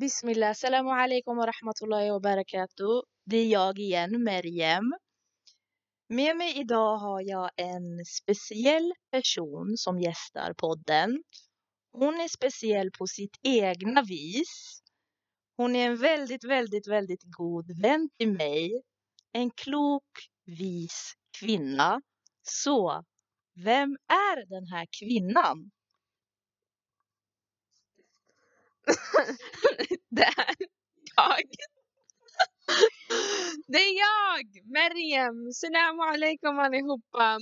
Bismillah, salamu alaikum wa rahmatullahi wa barakatuh. Det är jag igen, Meriem. Med mig idag har jag en speciell person som gästar podden. Hon är speciell på sitt egna vis. Hon är en väldigt, väldigt, väldigt god vän till mig. En klok, vis kvinna. Så, vem är den här kvinnan? Det är jag. Det är jag, Meriem. Salam alaikum allihopa.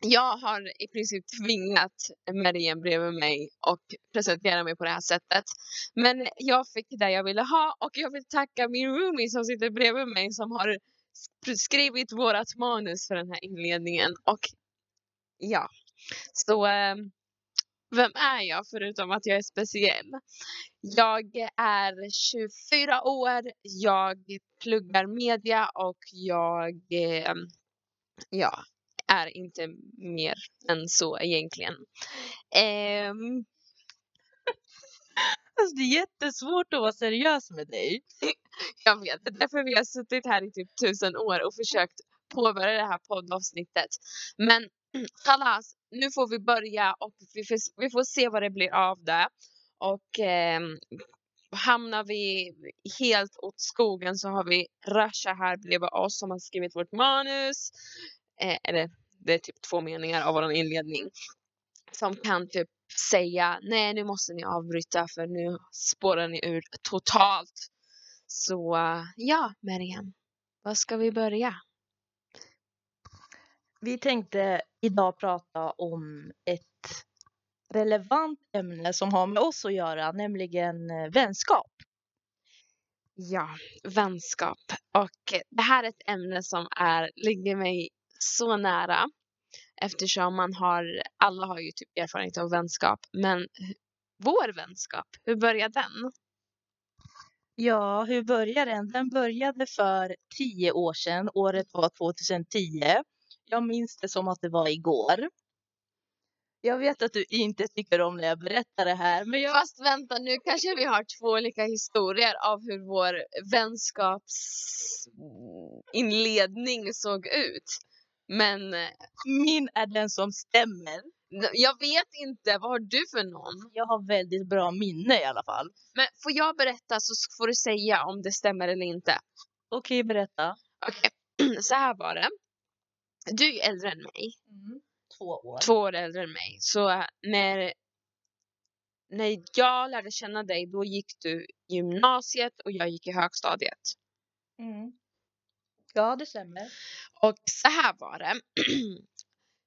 Jag har i princip tvingat Meriem bredvid mig och presentera mig på det här sättet. Men jag fick det jag ville ha och jag vill tacka min roomie som sitter bredvid mig som har skrivit vårat manus för den här inledningen. Och ja, så ehm, vem är jag förutom att jag är speciell? Jag är 24 år, jag pluggar media och jag eh, ja, är inte mer än så egentligen. Eh, Alltså, det är jättesvårt att vara seriös med dig. jag vet, det är därför vi har suttit här i typ tusen år och försökt påbörja det här poddavsnittet. Men Kalas, nu får vi börja och vi får, vi får se vad det blir av det. Och eh, hamnar vi helt åt skogen så har vi Rasha här bredvid oss som har skrivit vårt manus. Eh, eller det är typ två meningar av vår inledning. Som kan typ säga nej nu måste ni avbryta för nu spårar ni ur totalt. Så ja, Miriam, var ska vi börja? Vi tänkte idag prata om ett relevant ämne som har med oss att göra, nämligen eh, vänskap. Ja, vänskap. Och det här är ett ämne som är, ligger mig så nära eftersom man har, alla har ju typ erfarenhet av vänskap, men vår vänskap, hur började den? Ja, hur började den? Den började för tio år sedan. Året var 2010. Jag minns det som att det var igår. Jag vet att du inte tycker om när jag berättar det här, men jag... Fast vänta, nu kanske vi har två olika historier av hur vår vänskapsinledning såg ut. Men eh, Min är den som stämmer. jag vet inte, vad har du för någon? Jag har väldigt bra minne i alla fall. Men får jag berätta så får du säga om det stämmer eller inte. Okej, berätta. Okej, så här var det. Du är äldre än mig, Två år. två år äldre än mig. Så när, när jag lärde känna dig, då gick du gymnasiet och jag gick i högstadiet. Mm. Ja, det stämmer. Och så här var det.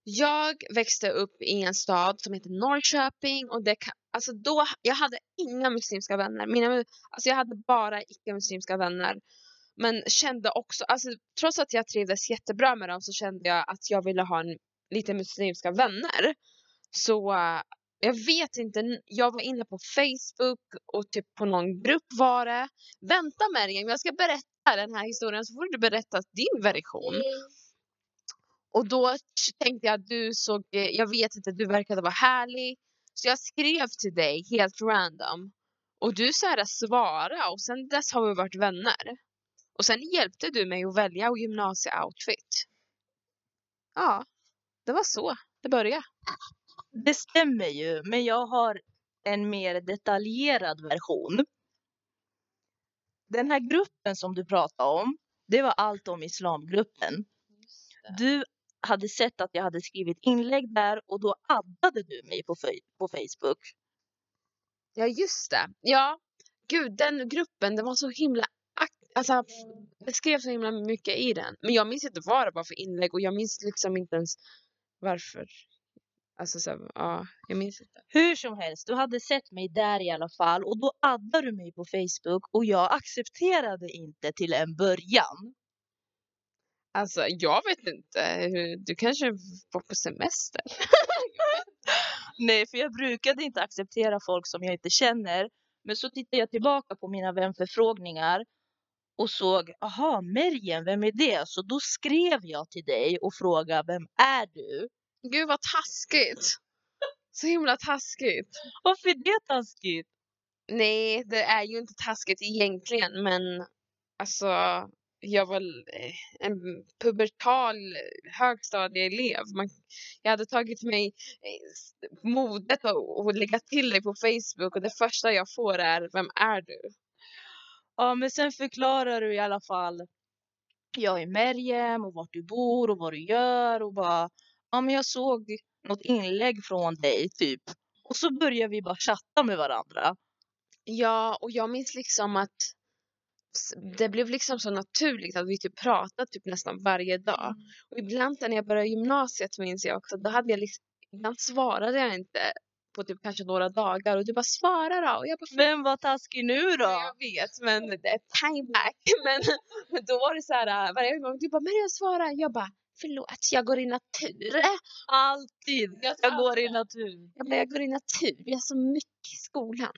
Jag växte upp i en stad som heter Norrköping och det kan, alltså då, jag hade inga muslimska vänner. Mina, alltså jag hade bara icke-muslimska vänner. Men kände också, alltså trots att jag trivdes jättebra med dem så kände jag att jag ville ha en, lite muslimska vänner. Så uh, jag vet inte, jag var inne på Facebook och typ på någon grupp var det. Vänta Meriem, jag ska berätta den här historien så får du berätta din version. Och då tänkte jag att du såg, eh, jag vet inte, du verkade vara härlig. Så jag skrev till dig helt random. Och du så här svara och sen dess har vi varit vänner. Och sen hjälpte du mig att välja gymnasieoutfit. Ja, det var så det började. Det stämmer ju, men jag har en mer detaljerad version. Den här gruppen som du pratade om, det var allt om islamgruppen. Du hade sett att jag hade skrivit inlägg där och då addade du mig på, på Facebook. Ja, just det. Ja, gud, den gruppen, den var så himla... Alltså, det skrev så himla mycket i den. Men jag minns inte vad det var för inlägg och jag minns liksom inte ens varför. Alltså, så, ja, jag minns inte. Hur som helst, du hade sett mig där i alla fall och då addade du mig på Facebook och jag accepterade inte till en början. Alltså, jag vet inte. Du kanske var på semester? Nej, för jag brukade inte acceptera folk som jag inte känner. Men så tittade jag tillbaka på mina vänförfrågningar och såg, aha, Merjem, vem är det? Så då skrev jag till dig och frågade, vem är du? Gud vad taskigt. Så himla taskigt. Varför är det taskigt? Nej, det är ju inte taskigt egentligen, men alltså jag var eh, en pubertal högstadieelev. Man, jag hade tagit mig eh, modet att lägga till dig på Facebook och det första jag får är Vem är du? Ja, men sen förklarar du i alla fall. Jag är Merjem och vart du bor och vad du gör och bara. Ja, men jag såg något inlägg från dig typ. Och så börjar vi bara chatta med varandra. Ja, och jag minns liksom att det blev liksom så naturligt att vi typ pratade typ nästan varje dag. Mm. Och ibland när jag började gymnasiet minns jag också, då hade jag liksom, ibland svarade jag inte på typ kanske några dagar och du bara svara då. Och jag bara, Vem var taskig nu då? Jag vet, men det är time back. Men, men då var det så här varje gång du bara, men jag svarar. Jag bara, förlåt, jag går i natur. Alltid. Jag, jag går i natur. Jag, bara, jag går i natur. Vi har så mycket i skolan.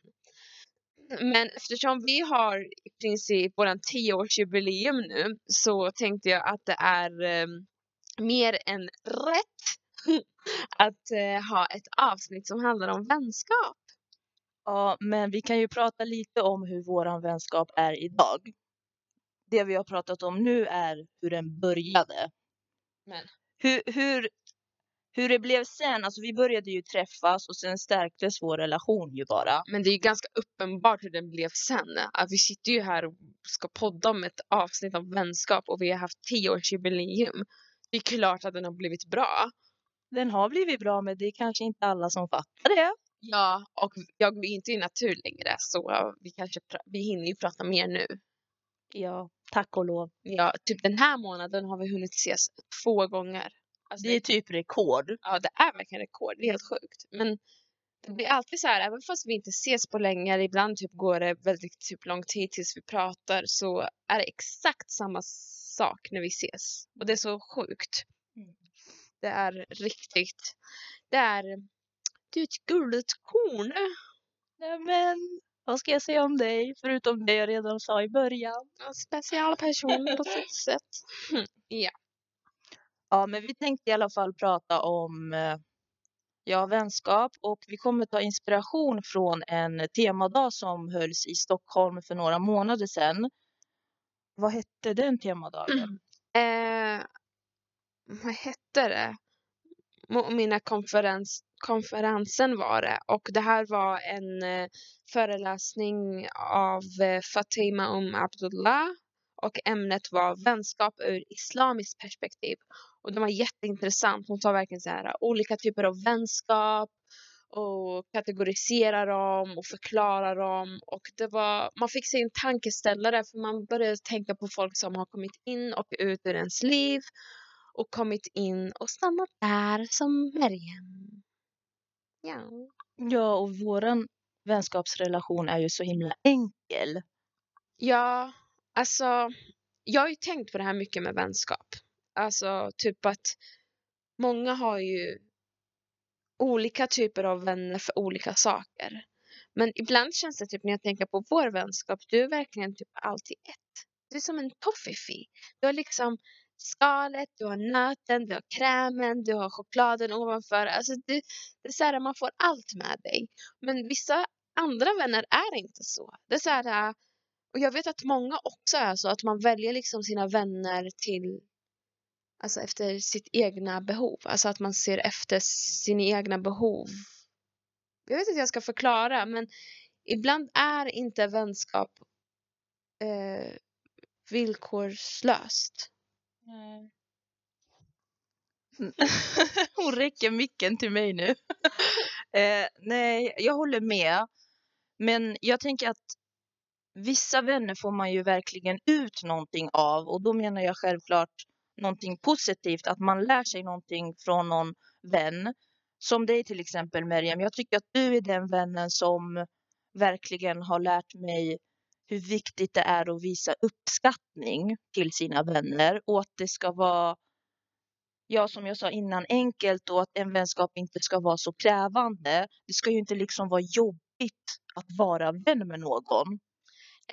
Men eftersom vi har i princip våran tioårsjubileum nu så tänkte jag att det är eh, mer än rätt att eh, ha ett avsnitt som handlar om vänskap. Ja, men vi kan ju prata lite om hur våran vänskap är idag. Det vi har pratat om nu är hur den började. Men. Hur, hur hur det blev sen, alltså vi började ju träffas och sen stärktes vår relation ju bara. Men det är ju ganska uppenbart hur den blev sen. Att vi sitter ju här och ska podda om ett avsnitt om vänskap och vi har haft tioårsjubileum. Det är klart att den har blivit bra. Den har blivit bra men det är kanske inte alla som fattar det. Ja, och jag är inte i natur längre så vi kanske vi hinner ju prata mer nu. Ja, tack och lov. Ja, typ den här månaden har vi hunnit ses två gånger. Alltså det är typ rekord. Ja, det är verkligen rekord. Det är helt sjukt. Men det blir alltid så här, även fast vi inte ses på länge, ibland typ går det väldigt typ lång tid tills vi pratar, så är det exakt samma sak när vi ses. Och det är så sjukt. Det är riktigt, det är, du är ett gulligt korn. Men, vad ska jag säga om dig, förutom det jag redan sa i början? En speciell person på sitt sätt. ja. Ja, men vi tänkte i alla fall prata om eh, ja, vänskap och vi kommer ta inspiration från en temadag som hölls i Stockholm för några månader sedan. Vad hette den temadagen? Mm. Eh, vad hette det? Mina konferens, konferensen var det och det här var en eh, föreläsning av eh, Fatima Um Abdullah och ämnet var vänskap ur islamiskt perspektiv. Och det var jätteintressant. Hon sa verkligen så här olika typer av vänskap och kategoriserar dem och förklarar dem. Och det var, man fick sig en tankeställare för man började tänka på folk som har kommit in och ut ur ens liv och kommit in och stannat där som Meriem. Ja. Ja, och våran vänskapsrelation är ju så himla enkel. Ja, alltså jag har ju tänkt på det här mycket med vänskap. Alltså typ att många har ju olika typer av vänner för olika saker. Men ibland känns det typ när jag tänker på vår vänskap, du är verkligen typ alltid ett. Du är som en toffifee. Du har liksom skalet, du har nöten, du har krämen, du har chokladen ovanför. Alltså du, det är så här, man får allt med dig. Men vissa andra vänner är inte så. Det är så här, äh, och jag vet att många också är så att man väljer liksom sina vänner till alltså efter sitt egna behov. Alltså att man ser efter sina egna behov. Jag vet inte hur jag ska förklara men ibland är inte vänskap eh, villkorslöst. Nej. Hon räcker micken till mig nu. eh, nej, jag håller med. Men jag tänker att vissa vänner får man ju verkligen ut någonting av och då menar jag självklart någonting positivt, att man lär sig någonting från någon vän. Som dig till exempel Miriam. Jag tycker att du är den vännen som verkligen har lärt mig hur viktigt det är att visa uppskattning till sina vänner och att det ska vara, ja som jag sa innan, enkelt och att en vänskap inte ska vara så krävande. Det ska ju inte liksom vara jobbigt att vara vän med någon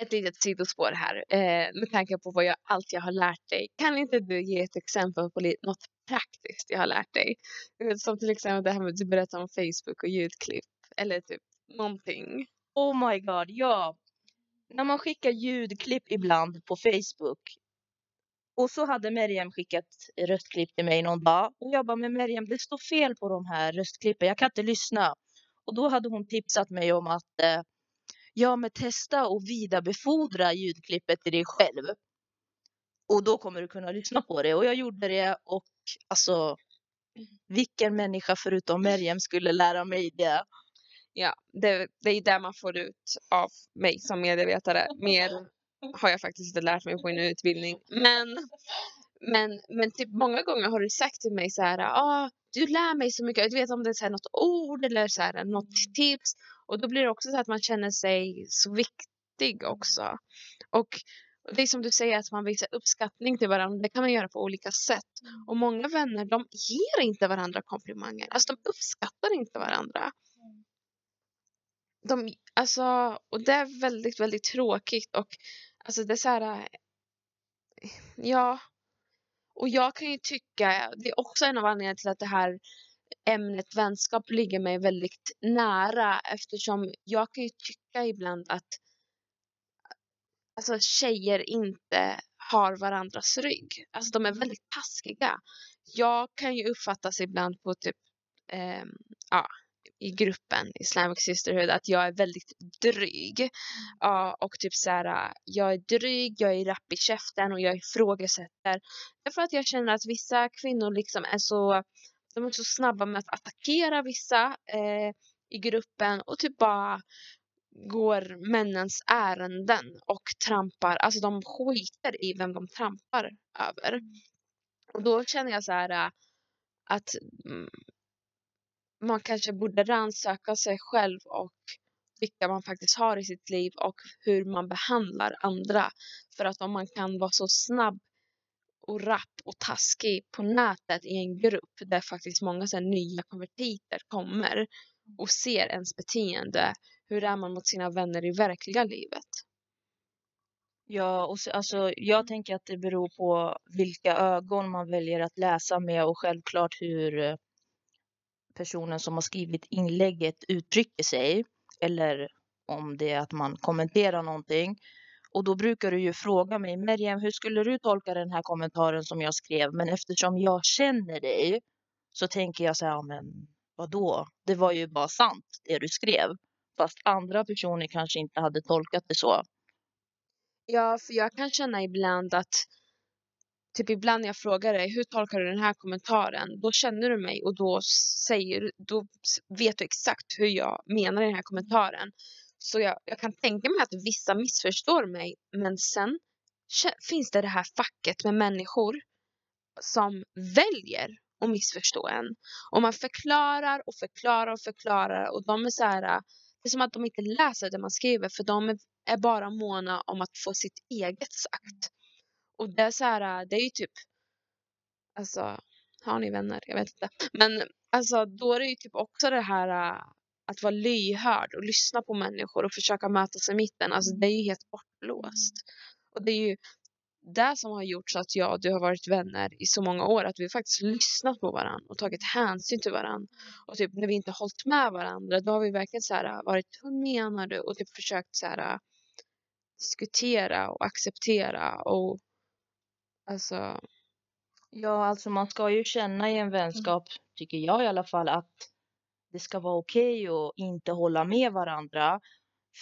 ett litet sidospår här eh, med tanke på vad jag, allt jag har lärt dig. Kan inte du ge ett exempel på något praktiskt jag har lärt dig? Som till exempel det här med att du berättar om Facebook och ljudklipp eller typ någonting. Oh my god, ja. När man skickar ljudklipp ibland på Facebook. Och så hade Meriem skickat röstklipp till mig någon dag. Och jag bara, men Meriem, det står fel på de här röstklippen. Jag kan inte lyssna. Och då hade hon tipsat mig om att eh, ja, men testa och vidarebefordra ljudklippet till dig själv. Och då kommer du kunna lyssna på det. Och jag gjorde det och alltså vilken människa förutom Meriem skulle lära mig det? Ja, det, det är det man får ut av mig som medievetare. Mer har jag faktiskt inte lärt mig på en utbildning. Men, men, men typ många gånger har du sagt till mig så här, ah, du lär mig så mycket. Du vet om det är så här något ord eller så här, något tips. Och då blir det också så att man känner sig så viktig också. Och det är som du säger att man visar uppskattning till varandra. Det kan man göra på olika sätt. Och många vänner de ger inte varandra komplimanger. Alltså de uppskattar inte varandra. De, alltså, och det är väldigt, väldigt tråkigt. Och alltså det är så här. Eh, ja. Och jag kan ju tycka, det är också en av anledningarna till att det här ämnet vänskap ligger mig väldigt nära eftersom jag kan ju tycka ibland att alltså, tjejer inte har varandras rygg. Alltså de är väldigt taskiga. Jag kan ju uppfattas ibland på typ, eh, ja, i gruppen Islamic Sisterhood att jag är väldigt dryg. Ja, och typ så här, jag är dryg, jag är rapp i käften och jag ifrågasätter. Därför att jag känner att vissa kvinnor liksom är så, de är så snabba med att attackera vissa eh, i gruppen och typ bara går männens ärenden och trampar, alltså de skiter i vem de trampar över. Och då känner jag så här att mm, man kanske borde rannsaka sig själv och vilka man faktiskt har i sitt liv och hur man behandlar andra. För att om man kan vara så snabb och rapp och taskig på nätet i en grupp där faktiskt många så nya konvertiter kommer och ser ens beteende hur är man mot sina vänner i verkliga livet? Ja, och så, alltså, jag tänker att det beror på vilka ögon man väljer att läsa med och självklart hur eh, personen som har skrivit inlägget uttrycker sig. Eller om det är att man kommenterar någonting. Och då brukar du ju fråga mig, Merjem, hur skulle du tolka den här kommentaren som jag skrev? Men eftersom jag känner dig så tänker jag så här, men vadå? Det var ju bara sant det du skrev fast andra personer kanske inte hade tolkat det så. Ja, för jag kan känna ibland att typ ibland när jag frågar dig hur tolkar du den här kommentaren? Då känner du mig och då säger då vet du exakt hur jag menar i den här kommentaren. Så jag, jag kan tänka mig att vissa missförstår mig, men sen finns det det här facket med människor som väljer att missförstå en. Och man förklarar och förklarar och förklarar och de är så här det är som att de inte läser det man skriver för de är bara måna om att få sitt eget sagt. Och det är så här, det är ju typ, alltså, har ni vänner? Jag vet inte. Men alltså då är det ju typ också det här att vara lyhörd och lyssna på människor och försöka mötas i mitten. Alltså det är ju helt bortblåst. Och det är ju det som har gjort så att jag och du har varit vänner i så många år. Att vi faktiskt lyssnat på varandra och tagit hänsyn till varandra. Och typ när vi inte hållit med varandra då har vi verkligen så här varit hur menar du? Och typ försökt så här diskutera och acceptera och alltså. Ja, alltså man ska ju känna i en vänskap, tycker jag i alla fall, att det ska vara okej okay att inte hålla med varandra.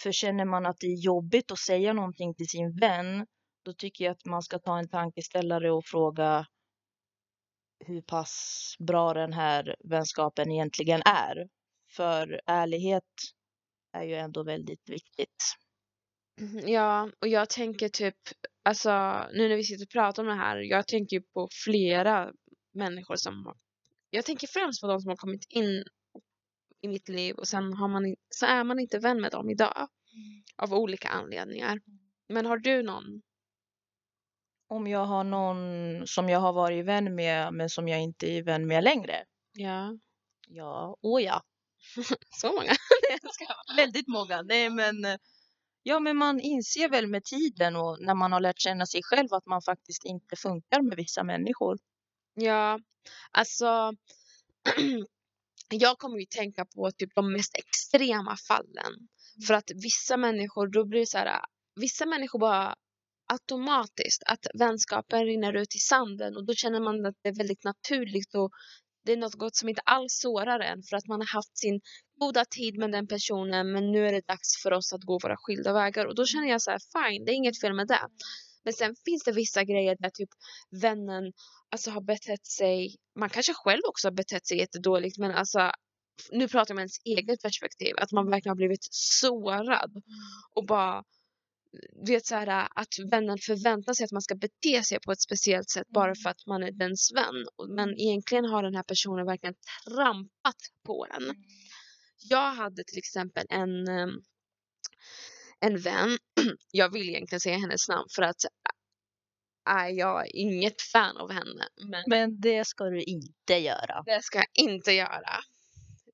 För känner man att det är jobbigt att säga någonting till sin vän då tycker jag att man ska ta en tankeställare och fråga hur pass bra den här vänskapen egentligen är. För ärlighet är ju ändå väldigt viktigt. Mm, ja, och jag tänker typ, alltså nu när vi sitter och pratar om det här, jag tänker på flera människor som jag tänker främst på de som har kommit in i mitt liv och sen har man, så är man inte vän med dem idag. Av olika anledningar. Men har du någon om jag har någon som jag har varit vän med men som jag inte är vän med längre? Ja. Ja, åh ja. Så många? Väldigt många. Nej men Ja men man inser väl med tiden och när man har lärt känna sig själv att man faktiskt inte funkar med vissa människor. Ja, alltså jag kommer ju tänka på typ de mest extrema fallen. För att vissa människor, då blir det så här, vissa människor bara automatiskt att vänskapen rinner ut i sanden och då känner man att det är väldigt naturligt och det är något som inte alls sårar en för att man har haft sin goda tid med den personen men nu är det dags för oss att gå våra skilda vägar. Och då känner jag så här fine, det är inget fel med det. Men sen finns det vissa grejer där typ vännen alltså har betett sig, man kanske själv också har betett sig jättedåligt men alltså nu pratar jag om ens eget perspektiv, att man verkligen har blivit sårad. Och bara vet så här, att vännen förväntar sig att man ska bete sig på ett speciellt sätt bara för att man är dens vän. Men egentligen har den här personen verkligen trampat på en. Jag hade till exempel en, en vän, jag vill egentligen säga hennes namn för att är jag inget fan av henne. Men, men det ska du inte göra. Det ska jag inte göra.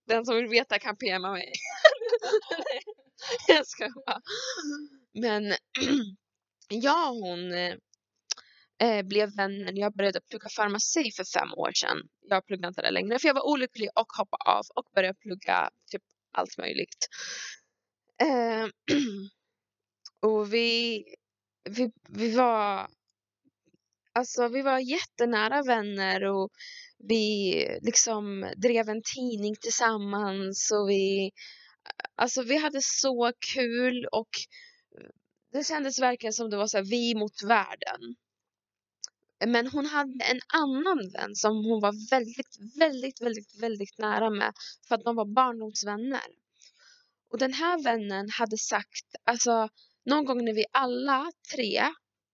Den som vill veta kan PMa mig. jag ska bara. Men och hon eh, blev vännen. när jag började plugga farmaci för fem år sedan. Jag pluggade inte det längre för jag var olycklig och hoppade av och började plugga typ allt möjligt. Eh, och vi, vi, vi var Alltså vi var jättenära vänner och vi liksom drev en tidning tillsammans och vi, alltså vi hade så kul och det kändes verkligen som det var så här, vi mot världen. Men hon hade en annan vän som hon var väldigt, väldigt, väldigt, väldigt nära med för att de var barndomsvänner. Och den här vännen hade sagt, alltså någon gång när vi alla tre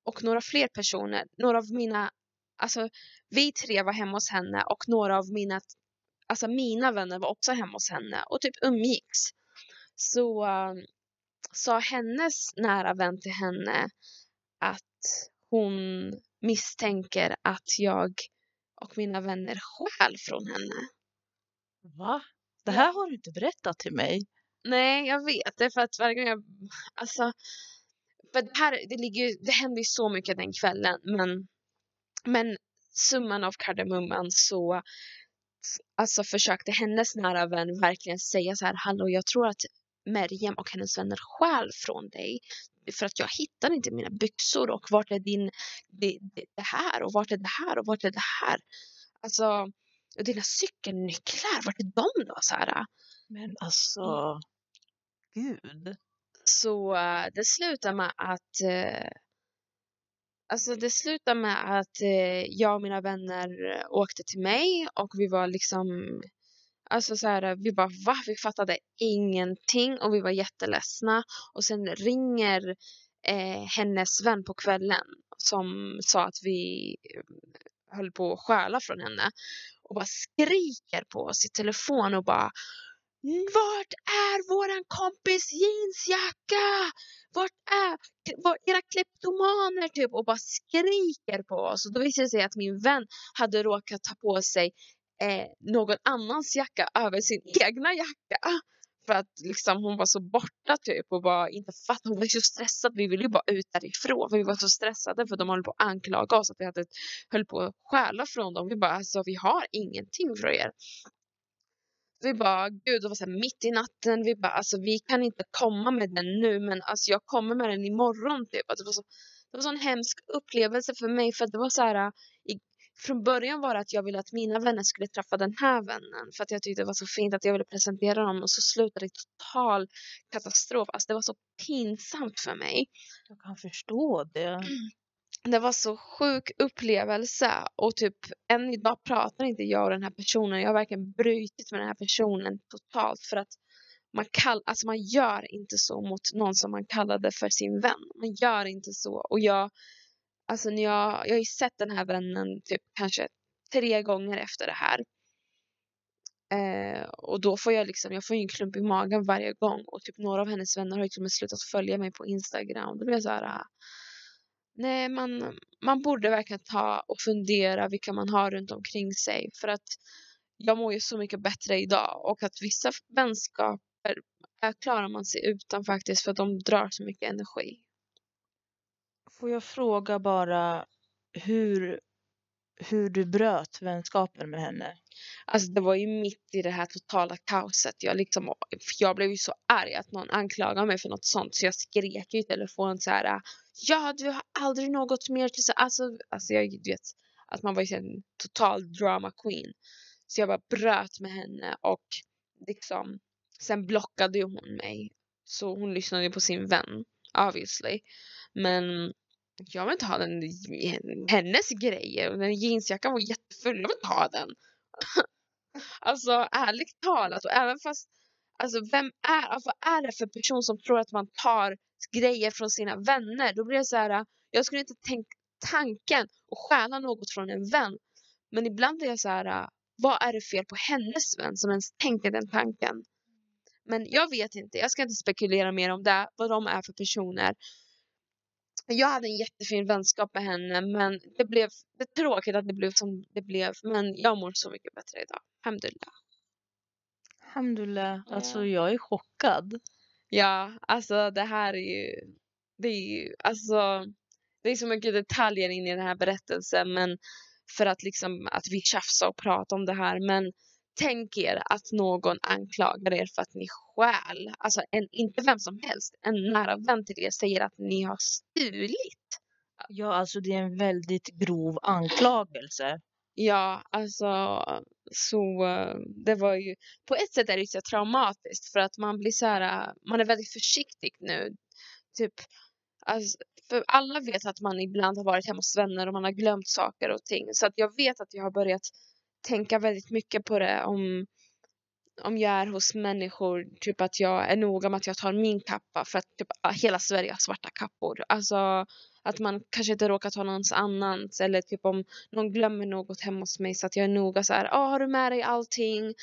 och några fler personer, några av mina, alltså vi tre var hemma hos henne och några av mina, alltså mina vänner var också hemma hos henne och typ umgicks. Så uh, sa hennes nära vän till henne att hon misstänker att jag och mina vänner stjäl från henne. Va? Det här har du inte berättat till mig. Nej, jag vet. Det är för att varje gång jag... Alltså, för det här, det, ligger, det hände ju så mycket den kvällen, men, men summan av kardemumman så alltså försökte hennes nära vän verkligen säga så här, hallå jag tror att Merjem och hennes vänner stjäl från dig för att jag hittar inte mina byxor och vart är din det, det, det här och vart är det här och vart är det här? Alltså och dina cykelnycklar, vart är de då här? Men alltså gud. Så uh, det slutar med att uh, Alltså det slutar med att uh, jag och mina vänner åkte till mig och vi var liksom Alltså så här, vi bara va? Vi fattade ingenting och vi var jätteledsna. Och sen ringer eh, hennes vän på kvällen som sa att vi eh, höll på att stjäla från henne. Och bara skriker på oss i telefon och bara vart är våran kompis jeansjacka? Vart är var, era kleptomaner typ? Och bara skriker på oss. Och då visade det sig att min vän hade råkat ta på sig eh, någon annans jacka över sin egna jacka. För att liksom hon var så borta typ och bara inte fattade. Hon var så stressad. Vi ville ju bara ut därifrån. Vi var så stressade för de höll på att anklaga oss att vi hade, höll på att stjäla från dem. Vi bara alltså vi har ingenting från er. Vi bara, gud det var så här, mitt i natten, vi bara, alltså vi kan inte komma med den nu men alltså jag kommer med den imorgon typ. Alltså, det, var så, det var så en hemsk upplevelse för mig för att det var så här, från början var det att jag ville att mina vänner skulle träffa den här vännen för att jag tyckte det var så fint att jag ville presentera dem och så slutade det total katastrof. Alltså det var så pinsamt för mig. Jag kan förstå det. det var så sjuk upplevelse och typ än idag pratar inte jag och den här personen. Jag har verkligen brutit med den här personen totalt för att man, kall, alltså man gör inte så mot någon som man kallade för sin vän. Man gör inte så och jag, alltså när jag, jag har ju sett den här vännen typ kanske tre gånger efter det här. Eh, och då får jag liksom, jag får en klump i magen varje gång och typ några av hennes vänner har ju till och med slutat följa mig på Instagram. Då blir jag så här, ah, nej, man, man borde verkligen ta och fundera vilka man har runt omkring sig. För att jag mår ju så mycket bättre idag och att vissa vänskaper klarar man sig utan faktiskt för att de drar så mycket energi. Får jag fråga bara hur, hur du bröt vänskapen med henne? Alltså det var ju mitt i det här totala kaoset. Jag, liksom, jag blev ju så arg att någon anklagade mig för något sånt så jag skrek i telefon så här. Ja, du har aldrig något mer till sig. alltså, alltså jag vet att man var ju en total drama queen. Så jag bara bröt med henne och liksom sen blockade ju hon mig. Så hon lyssnade på sin vän obviously. Men jag vill inte ha den, hennes grejer. Den jeansjackan var jättefull, jag vill inte ha den. alltså ärligt talat och även fast Alltså vem är, alltså, vad är det för person som tror att man tar grejer från sina vänner? Då blir det så här, jag skulle inte tänka tanken att stjäla något från en vän. Men ibland blir jag så här, vad är det fel på hennes vän som ens tänker den tanken? Men jag vet inte, jag ska inte spekulera mer om det, vad de är för personer. Jag hade en jättefin vänskap med henne men det blev det är tråkigt att det blev som det blev men jag mår så mycket bättre idag. Alhamdulillah. Alhamdulillah. Alltså jag är chockad. Ja, alltså det här är ju, det är ju, alltså det är så mycket detaljer in i den här berättelsen men för att liksom att vi tjafsar och pratar om det här men tänk er att någon anklagar er för att ni stjäl. Alltså en, inte vem som helst, en nära vän till er säger att ni har stulit. Ja, alltså det är en väldigt grov anklagelse. Ja, alltså så det var ju på ett sätt är det så traumatiskt för att man blir så här, man är väldigt försiktig nu. Typ, alltså, för alla vet att man ibland har varit hemma hos vänner och man har glömt saker och ting. Så att jag vet att jag har börjat tänka väldigt mycket på det om, om jag är hos människor, typ att jag är noga med att jag tar min kappa för att typ, hela Sverige har svarta kappor. Alltså att man kanske inte råkar ta någons annans eller typ om någon glömmer något hemma hos mig så att jag är noga så här, ah, har du med dig allting?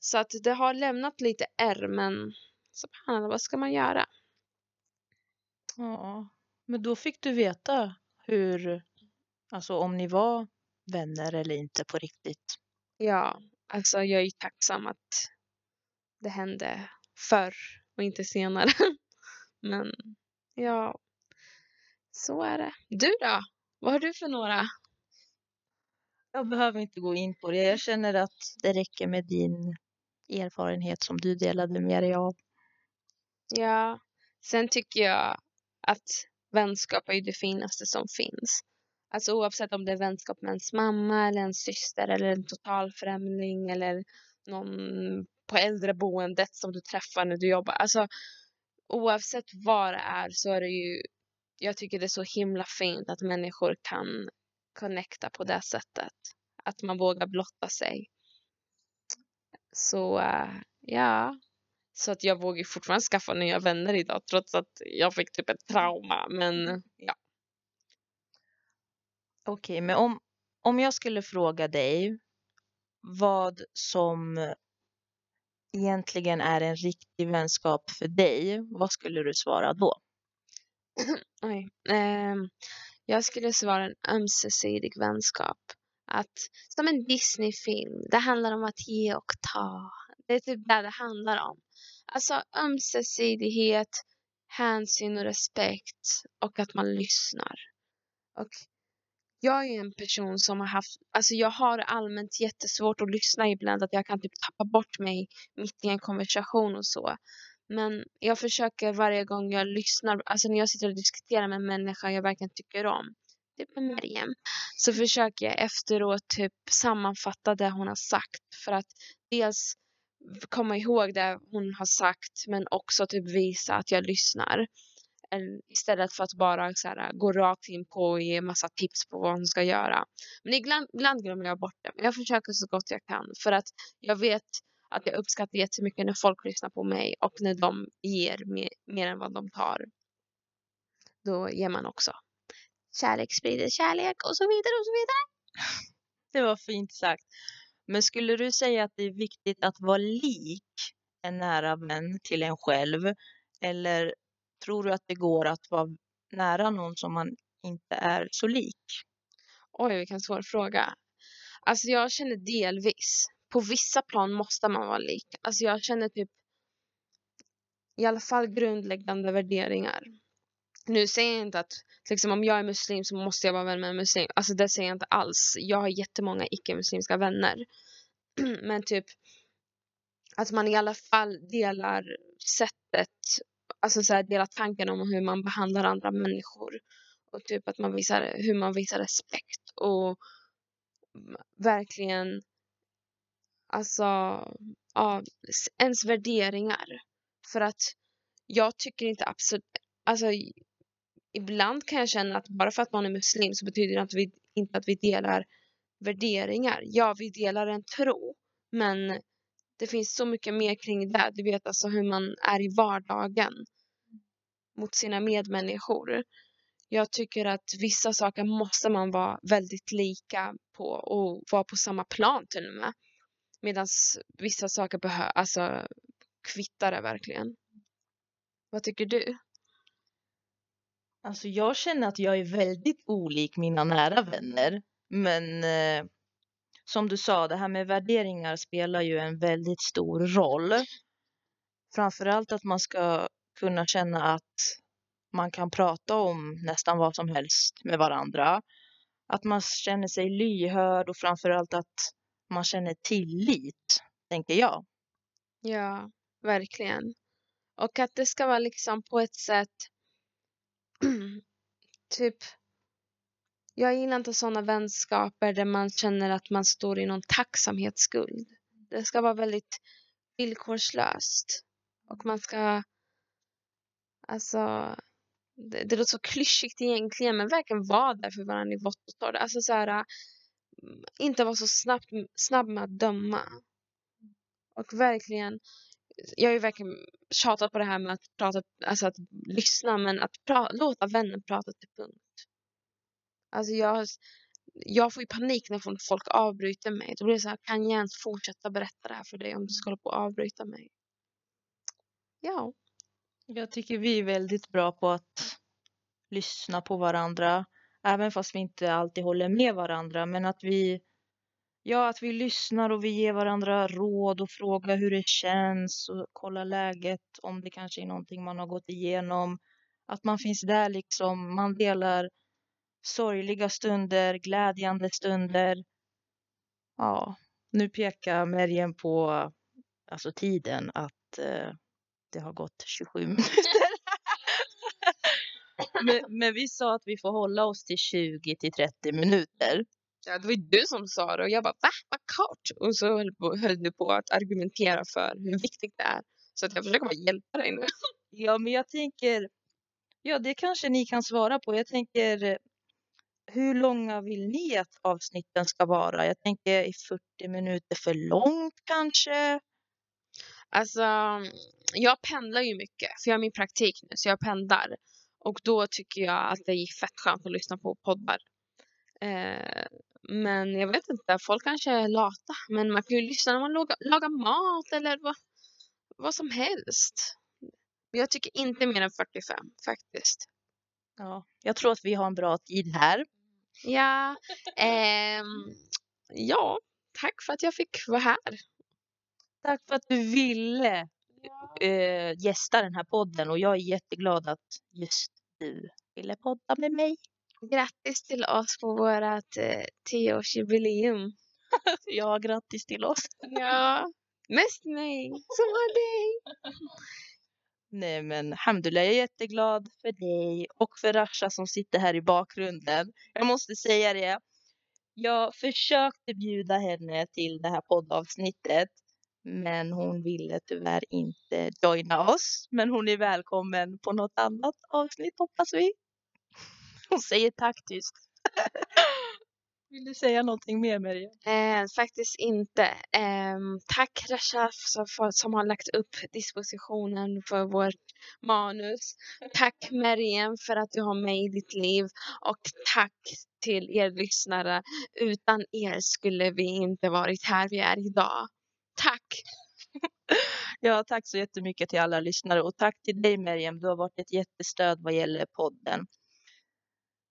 Så att det har lämnat lite ärr men så vad ska man göra? Ja, men då fick du veta hur, alltså om ni var vänner eller inte på riktigt. Ja, alltså jag är tacksam att det hände förr och inte senare. Men ja, så är det. Du då? Vad har du för några? Jag behöver inte gå in på det. Jag känner att det räcker med din erfarenhet som du delade med dig av. Ja, sen tycker jag att vänskap är det finaste som finns. Alltså oavsett om det är vänskap med ens mamma eller en syster eller en totalfrämling eller någon på äldreboendet som du träffar när du jobbar. Alltså oavsett vad det är så är det ju, jag tycker det är så himla fint att människor kan connecta på det sättet. Att man vågar blotta sig. Så uh, ja, så att jag vågar fortfarande skaffa nya vänner idag trots att jag fick typ ett trauma. Men ja. Okej, men om, om jag skulle fråga dig vad som egentligen är en riktig vänskap för dig, vad skulle du svara då? Oj. Eh, jag skulle svara en ömsesidig vänskap. Att, som en Disney-film, det handlar om att ge och ta. Det är typ det det handlar om. Alltså ömsesidighet, hänsyn och respekt och att man lyssnar. Och jag är en person som har haft, alltså jag har allmänt jättesvårt att lyssna ibland, att jag kan typ tappa bort mig mitt i en konversation och så. Men jag försöker varje gång jag lyssnar, alltså när jag sitter och diskuterar med en människa jag verkligen tycker om, typ med Meriem, så försöker jag efteråt typ sammanfatta det hon har sagt för att dels komma ihåg det hon har sagt men också typ visa att jag lyssnar istället för att bara så här, gå rakt in på och ge massa tips på vad hon ska göra. Men ibland, ibland glömmer jag bort det. Men jag försöker så gott jag kan för att jag vet att jag uppskattar jättemycket när folk lyssnar på mig och när de ger mer, mer än vad de tar. Då ger man också. Kärlek sprider kärlek och så vidare och så vidare. Det var fint sagt. Men skulle du säga att det är viktigt att vara lik en nära vän till en själv? Eller Tror du att det går att vara nära någon som man inte är så lik? Oj, vilken svår fråga. Alltså jag känner delvis. På vissa plan måste man vara lik. Alltså jag känner typ i alla fall grundläggande värderingar. nu säger jag inte att liksom, om jag är muslim så måste jag vara vän med en muslim. Alltså det säger jag inte alls. Jag har jättemånga icke-muslimska vänner. Men typ att man i alla fall delar sättet, alltså så här, delat tanken om hur man behandlar andra människor. Och typ att man visar, hur man visar respekt och verkligen alltså, ja, ens värderingar. För att jag tycker inte absolut, alltså ibland kan jag känna att bara för att man är muslim så betyder det att vi, inte att vi delar värderingar. Ja, vi delar en tro, men det finns så mycket mer kring det. Du vet alltså hur man är i vardagen mot sina medmänniskor. Jag tycker att vissa saker måste man vara väldigt lika på och vara på samma plan till och med. Medan vissa saker behöver, alltså kvittar det verkligen. Vad tycker du? Alltså jag känner att jag är väldigt olik mina nära vänner. Men eh, som du sa, det här med värderingar spelar ju en väldigt stor roll. Framförallt att man ska kunna känna att man kan prata om nästan vad som helst med varandra. Att man känner sig lyhörd och framförallt att man känner tillit, tänker jag. Ja, verkligen. Och att det ska vara liksom på ett sätt typ jag gillar inte sådana vänskaper där man känner att man står i någon tacksamhetsskuld. Det ska vara väldigt villkorslöst. Och man ska, alltså, det, det låter så klyschigt egentligen, men verkligen vara där för varandra i vått och torrt. Alltså så här, mm, inte vara så snabbt, snabb med att döma. Och verkligen, jag har ju verkligen tjatat på det här med att prata, alltså att lyssna, men att pra, låta vännen prata till punkt. Alltså jag, jag får ju panik när folk avbryter mig. Då blir det så här, kan jag ens fortsätta berätta det här för dig om du ska hålla på och avbryta mig? Ja. Jag tycker vi är väldigt bra på att lyssna på varandra. Även fast vi inte alltid håller med varandra. Men att vi, ja, att vi lyssnar och vi ger varandra råd och frågar hur det känns och kollar läget om det kanske är någonting man har gått igenom. Att man finns där liksom. Man delar sorgliga stunder, glädjande stunder. Ja, nu pekar Meriem på alltså tiden att eh, det har gått 27 minuter. men, men, vi sa att vi får hålla oss till 20 till 30 minuter. Ja, det var ju du som sa det och jag bara va, vad kort? Och så höll, på, höll du på att argumentera för hur viktigt det är. Så att jag försöker bara hjälpa dig nu. ja, men jag tänker, ja det kanske ni kan svara på. Jag tänker, hur långa vill ni att avsnitten ska vara? Jag tänker i 40 minuter för långt kanske? Alltså, jag pendlar ju mycket för jag har min praktik nu så jag pendlar. Och då tycker jag att det är fett skönt att lyssna på poddar. Eh, men jag vet inte, folk kanske är lata. Men man kan ju lyssna när man lagar, lagar mat eller vad, vad som helst. Jag tycker inte mer än 45 faktiskt. Ja, jag tror att vi har en bra tid här. Ja, eh, ja, tack för att jag fick vara här. Tack för att du ville eh, gästa den här podden och jag är jätteglad att just du ville podda med mig. Grattis till oss på vårt eh, tioårsjubileum. ja, grattis till oss. ja, mest mig som var dig. Nej men Hamdullah jag är jätteglad för dig och för Rasha som sitter här i bakgrunden. Jag måste säga det. Jag försökte bjuda henne till det här poddavsnittet men hon ville tyvärr inte joina oss. Men hon är välkommen på något annat avsnitt hoppas vi. Hon säger tack tyst. Vill du säga någonting mer Maria? Eh, faktiskt inte. Eh, tack Rashaf som, som har lagt upp dispositionen för vårt manus. Tack Meriem för att du har mig i ditt liv. Och tack till er lyssnare. Utan er skulle vi inte varit här vi är idag. Tack! ja, tack så jättemycket till alla lyssnare och tack till dig Meriem. Du har varit ett jättestöd vad gäller podden.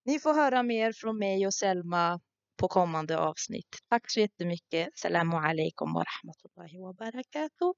Ni får höra mer från mig och Selma på kommande avsnitt. Tack så jättemycket. Salamu alaikum wa rahmatullahi wa barakatuh.